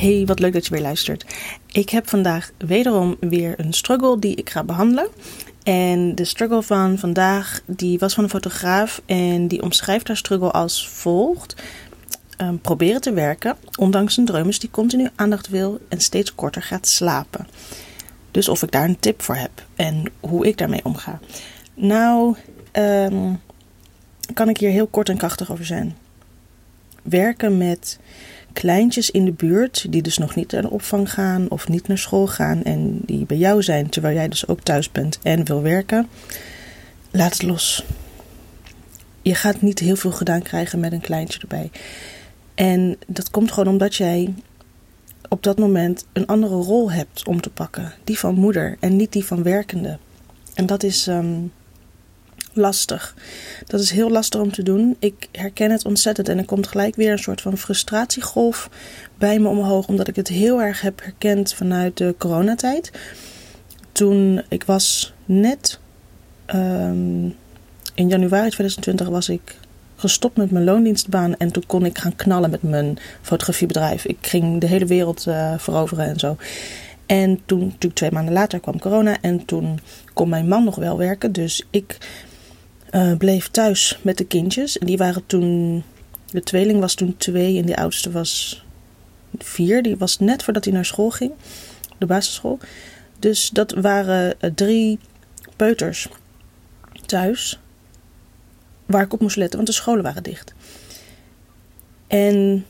Hey, wat leuk dat je weer luistert. Ik heb vandaag wederom weer een struggle die ik ga behandelen. En de struggle van vandaag die was van een fotograaf en die omschrijft haar struggle als volgt. Um, proberen te werken, ondanks een dreumes die continu aandacht wil en steeds korter gaat slapen. Dus of ik daar een tip voor heb en hoe ik daarmee omga. Nou, um, kan ik hier heel kort en krachtig over zijn. Werken met kleintjes in de buurt, die dus nog niet naar de opvang gaan of niet naar school gaan en die bij jou zijn terwijl jij dus ook thuis bent en wil werken, laat het los. Je gaat niet heel veel gedaan krijgen met een kleintje erbij. En dat komt gewoon omdat jij op dat moment een andere rol hebt om te pakken. Die van moeder en niet die van werkende. En dat is um, lastig. Dat is heel lastig om te doen. Ik herken het ontzettend en er komt gelijk weer een soort van frustratiegolf bij me omhoog, omdat ik het heel erg heb herkend vanuit de coronatijd. Toen ik was net um, in januari 2020 was ik gestopt met mijn loondienstbaan en toen kon ik gaan knallen met mijn fotografiebedrijf. Ik ging de hele wereld uh, veroveren en zo. En toen, natuurlijk twee maanden later, kwam corona en toen kon mijn man nog wel werken. Dus ik uh, bleef thuis met de kindjes. En die waren toen, de tweeling was toen twee en die oudste was vier. Die was net voordat hij naar school ging, de basisschool. Dus dat waren uh, drie peuters thuis waar ik op moest letten, want de scholen waren dicht. En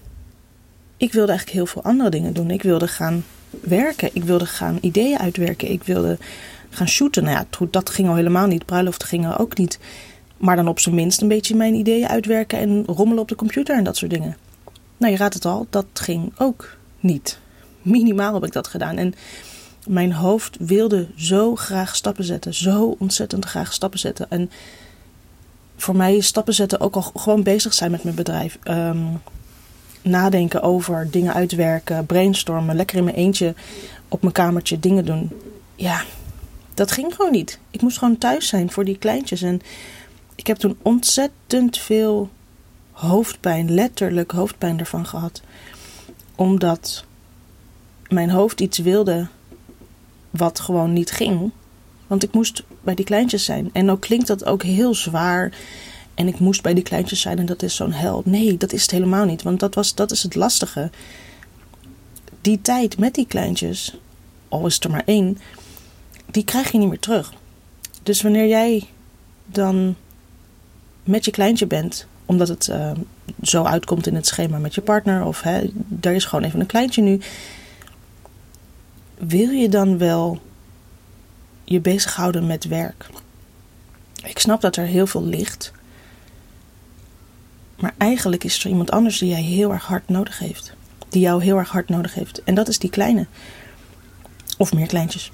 ik wilde eigenlijk heel veel andere dingen doen. Ik wilde gaan werken, ik wilde gaan ideeën uitwerken, ik wilde gaan shooten. Nou ja, dat ging al helemaal niet. Bruiloften gingen ook niet. Maar dan op zijn minst een beetje mijn ideeën uitwerken en rommelen op de computer en dat soort dingen. Nou, je raadt het al, dat ging ook niet. Minimaal heb ik dat gedaan. En mijn hoofd wilde zo graag stappen zetten. Zo ontzettend graag stappen zetten. En voor mij is stappen zetten ook al gewoon bezig zijn met mijn bedrijf. Um, nadenken over dingen uitwerken, brainstormen, lekker in mijn eentje op mijn kamertje dingen doen. Ja, dat ging gewoon niet. Ik moest gewoon thuis zijn voor die kleintjes. En ik heb toen ontzettend veel hoofdpijn, letterlijk hoofdpijn ervan gehad. Omdat mijn hoofd iets wilde wat gewoon niet ging. Want ik moest bij die kleintjes zijn. En ook klinkt dat ook heel zwaar. En ik moest bij die kleintjes zijn en dat is zo'n hel. Nee, dat is het helemaal niet. Want dat, was, dat is het lastige. Die tijd met die kleintjes, al is het er maar één, die krijg je niet meer terug. Dus wanneer jij dan met je kleintje bent, omdat het uh, zo uitkomt in het schema met je partner, of hè, er is gewoon even een kleintje nu, wil je dan wel je bezighouden met werk? Ik snap dat er heel veel ligt, maar eigenlijk is er iemand anders die jij heel erg hard nodig heeft. Die jou heel erg hard nodig heeft. En dat is die kleine. Of meer kleintjes.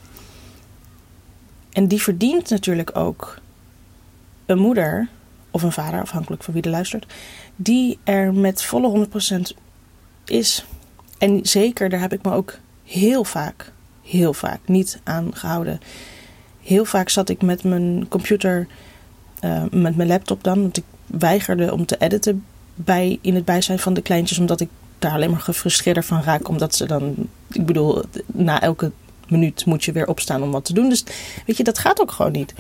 En die verdient natuurlijk ook een moeder of een vader, afhankelijk van wie er luistert, die er met volle 100% is. En zeker, daar heb ik me ook heel vaak, heel vaak niet aan gehouden. Heel vaak zat ik met mijn computer, uh, met mijn laptop dan, want ik weigerde om te editen bij, in het bijzijn van de kleintjes, omdat ik daar alleen maar gefrustreerder van raak. Omdat ze dan, ik bedoel, na elke minuut moet je weer opstaan om wat te doen. Dus weet je, dat gaat ook gewoon niet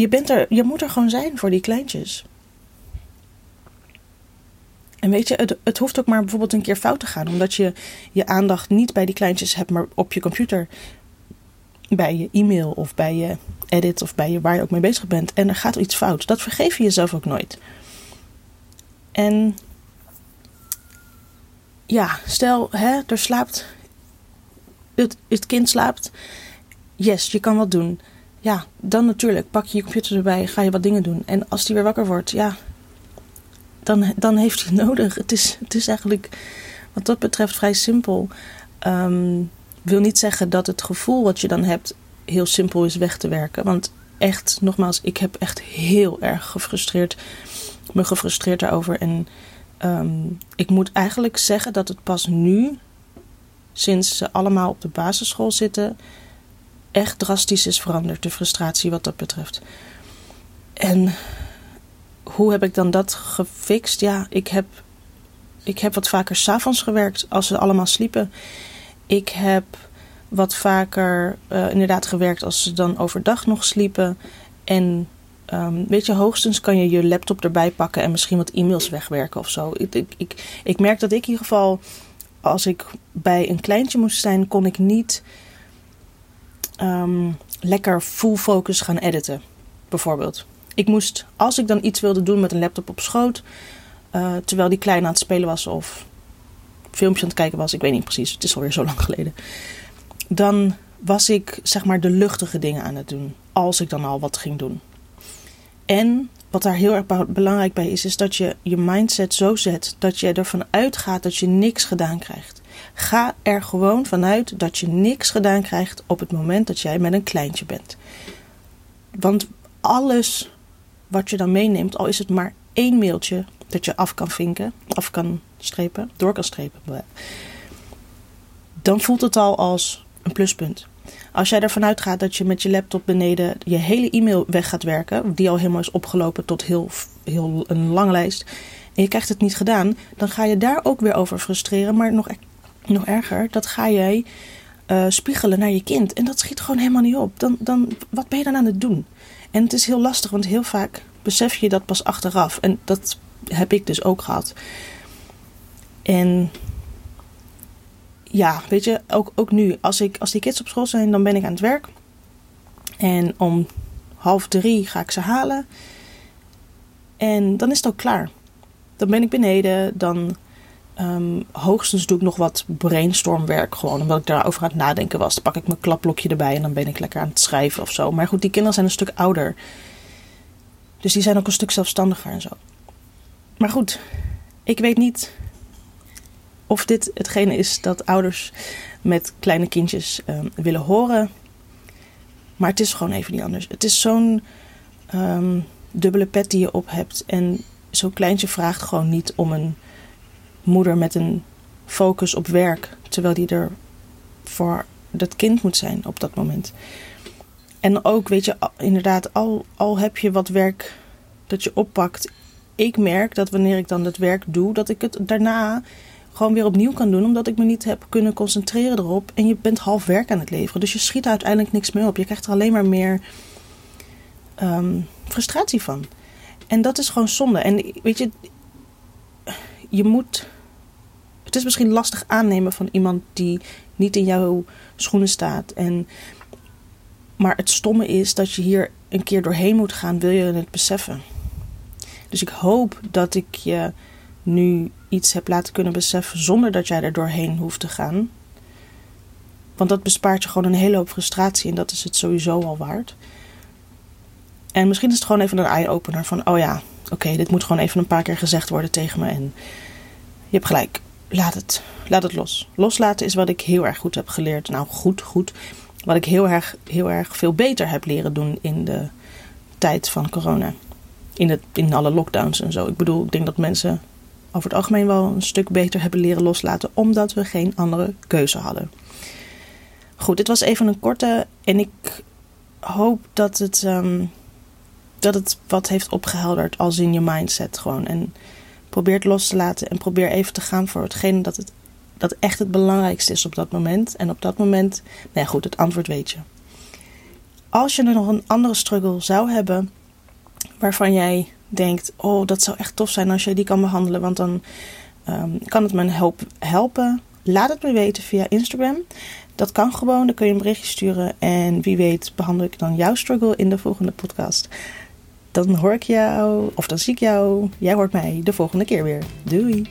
je, bent er, je moet er gewoon zijn voor die kleintjes. En weet je, het, het hoeft ook maar bijvoorbeeld een keer fout te gaan. Omdat je je aandacht niet bij die kleintjes hebt, maar op je computer. Bij je e-mail of bij je edit of bij je waar je ook mee bezig bent. En er gaat iets fout. Dat vergeef je jezelf ook nooit. En ja, stel, hè, er slaapt. Het, het kind slaapt. Yes, je kan wat doen ja, dan natuurlijk pak je je computer erbij, ga je wat dingen doen. En als die weer wakker wordt, ja, dan, dan heeft hij nodig. Het is, het is eigenlijk wat dat betreft vrij simpel. Um, wil niet zeggen dat het gevoel wat je dan hebt heel simpel is weg te werken. Want echt, nogmaals, ik heb echt heel erg gefrustreerd, me gefrustreerd daarover. En um, ik moet eigenlijk zeggen dat het pas nu, sinds ze allemaal op de basisschool zitten, echt drastisch is veranderd, de frustratie wat dat betreft. En hoe heb ik dan dat gefixt? Ja, ik heb ik heb wat vaker s'avonds gewerkt als ze allemaal sliepen. Ik heb wat vaker uh, inderdaad gewerkt als ze dan overdag nog sliepen. En um, weet je, hoogstens kan je je laptop erbij pakken en misschien wat e-mails wegwerken of zo. Ik, ik, ik, ik merk dat ik in ieder geval, als ik bij een kleintje moest zijn, kon ik niet um, lekker full focus gaan editen, bijvoorbeeld. Ik moest, als ik dan iets wilde doen met een laptop op schoot, uh, terwijl die klein aan het spelen was of filmpje aan het kijken was, ik weet niet precies, het is alweer zo lang geleden. Dan was ik zeg maar de luchtige dingen aan het doen, als ik dan al wat ging doen. En wat daar heel erg belangrijk bij is, is dat je je mindset zo zet dat je ervan uitgaat dat je niks gedaan krijgt. Ga er gewoon vanuit dat je niks gedaan krijgt op het moment dat jij met een kleintje bent. Want alles wat je dan meeneemt, al is het maar één mailtje dat je af kan vinken, af kan strepen, door kan strepen, dan voelt het al als een pluspunt. Als jij ervan uitgaat dat je met je laptop beneden je hele e-mail weg gaat werken, die al helemaal is opgelopen tot heel, heel een lange lijst, en je krijgt het niet gedaan, dan ga je daar ook weer over frustreren. Maar nog, nog erger, dat ga jij uh, spiegelen naar je kind. En dat schiet gewoon helemaal niet op. Dan, dan, wat ben je dan aan het doen? En het is heel lastig, want heel vaak besef je dat pas achteraf. En dat heb ik dus ook gehad. En ja, weet je, ook, ook nu, als, ik, als die kids op school zijn, dan ben ik aan het werk. En om half drie ga ik ze halen. En dan is het ook klaar. Dan ben ik beneden. Dan um, hoogstens doe ik nog wat brainstormwerk. Gewoon omdat ik daarover aan het nadenken was. Dan pak ik mijn klapblokje erbij en dan ben ik lekker aan het schrijven of zo. Maar goed, die kinderen zijn een stuk ouder. Dus die zijn ook een stuk zelfstandiger en zo. Maar goed, ik weet niet of dit hetgene is dat ouders met kleine kindjes um, willen horen. Maar het is gewoon even niet anders. Het is zo'n um, dubbele pet die je op hebt. En zo'n kleintje vraagt gewoon niet om een moeder met een focus op werk. Terwijl die er voor dat kind moet zijn op dat moment. En ook, weet je, inderdaad, al, al heb je wat werk dat je oppakt. Ik merk dat wanneer ik dan het werk doe, dat ik het daarna gewoon weer opnieuw kan doen, omdat ik me niet heb kunnen concentreren erop. En je bent half werk aan het leveren. Dus je schiet er uiteindelijk niks meer op. Je krijgt er alleen maar meer um, frustratie van. En dat is gewoon zonde. En weet je, je moet. Het is misschien lastig aannemen van iemand die niet in jouw schoenen staat. En, maar het stomme is dat je hier een keer doorheen moet gaan, wil je het beseffen. Dus ik hoop dat ik je nu iets heb laten kunnen beseffen zonder dat jij er doorheen hoeft te gaan. Want dat bespaart je gewoon een hele hoop frustratie en dat is het sowieso al waard. En misschien is het gewoon even een eye-opener van: oh ja, oké, dit moet gewoon even een paar keer gezegd worden tegen me. En je hebt gelijk, laat het, laat het los. Loslaten is wat ik heel erg goed heb geleerd. Nou, goed, goed. Wat ik heel erg, heel erg veel beter heb leren doen in de tijd van corona. In, het, in alle lockdowns en zo. Ik bedoel, ik denk dat mensen over het algemeen wel een stuk beter hebben leren loslaten, omdat we geen andere keuze hadden. Goed, dit was even een korte en ik hoop dat het, um, dat het wat heeft opgehelderd als in je mindset gewoon. En probeer het los te laten en probeer even te gaan voor hetgene dat, het, dat echt het belangrijkste is op dat moment. En op dat moment, nou ja, goed, het antwoord weet je. Als je nog een andere struggle zou hebben waarvan jij denkt: Oh, dat zou echt tof zijn als je die kan behandelen, want dan um, kan het me help, helpen. Laat het me weten via Instagram. Dat kan gewoon, dan kun je een berichtje sturen. En wie weet, behandel ik dan jouw struggle in de volgende podcast. Dan hoor ik jou, of dan zie ik jou. Jij hoort mij de volgende keer weer. Doei!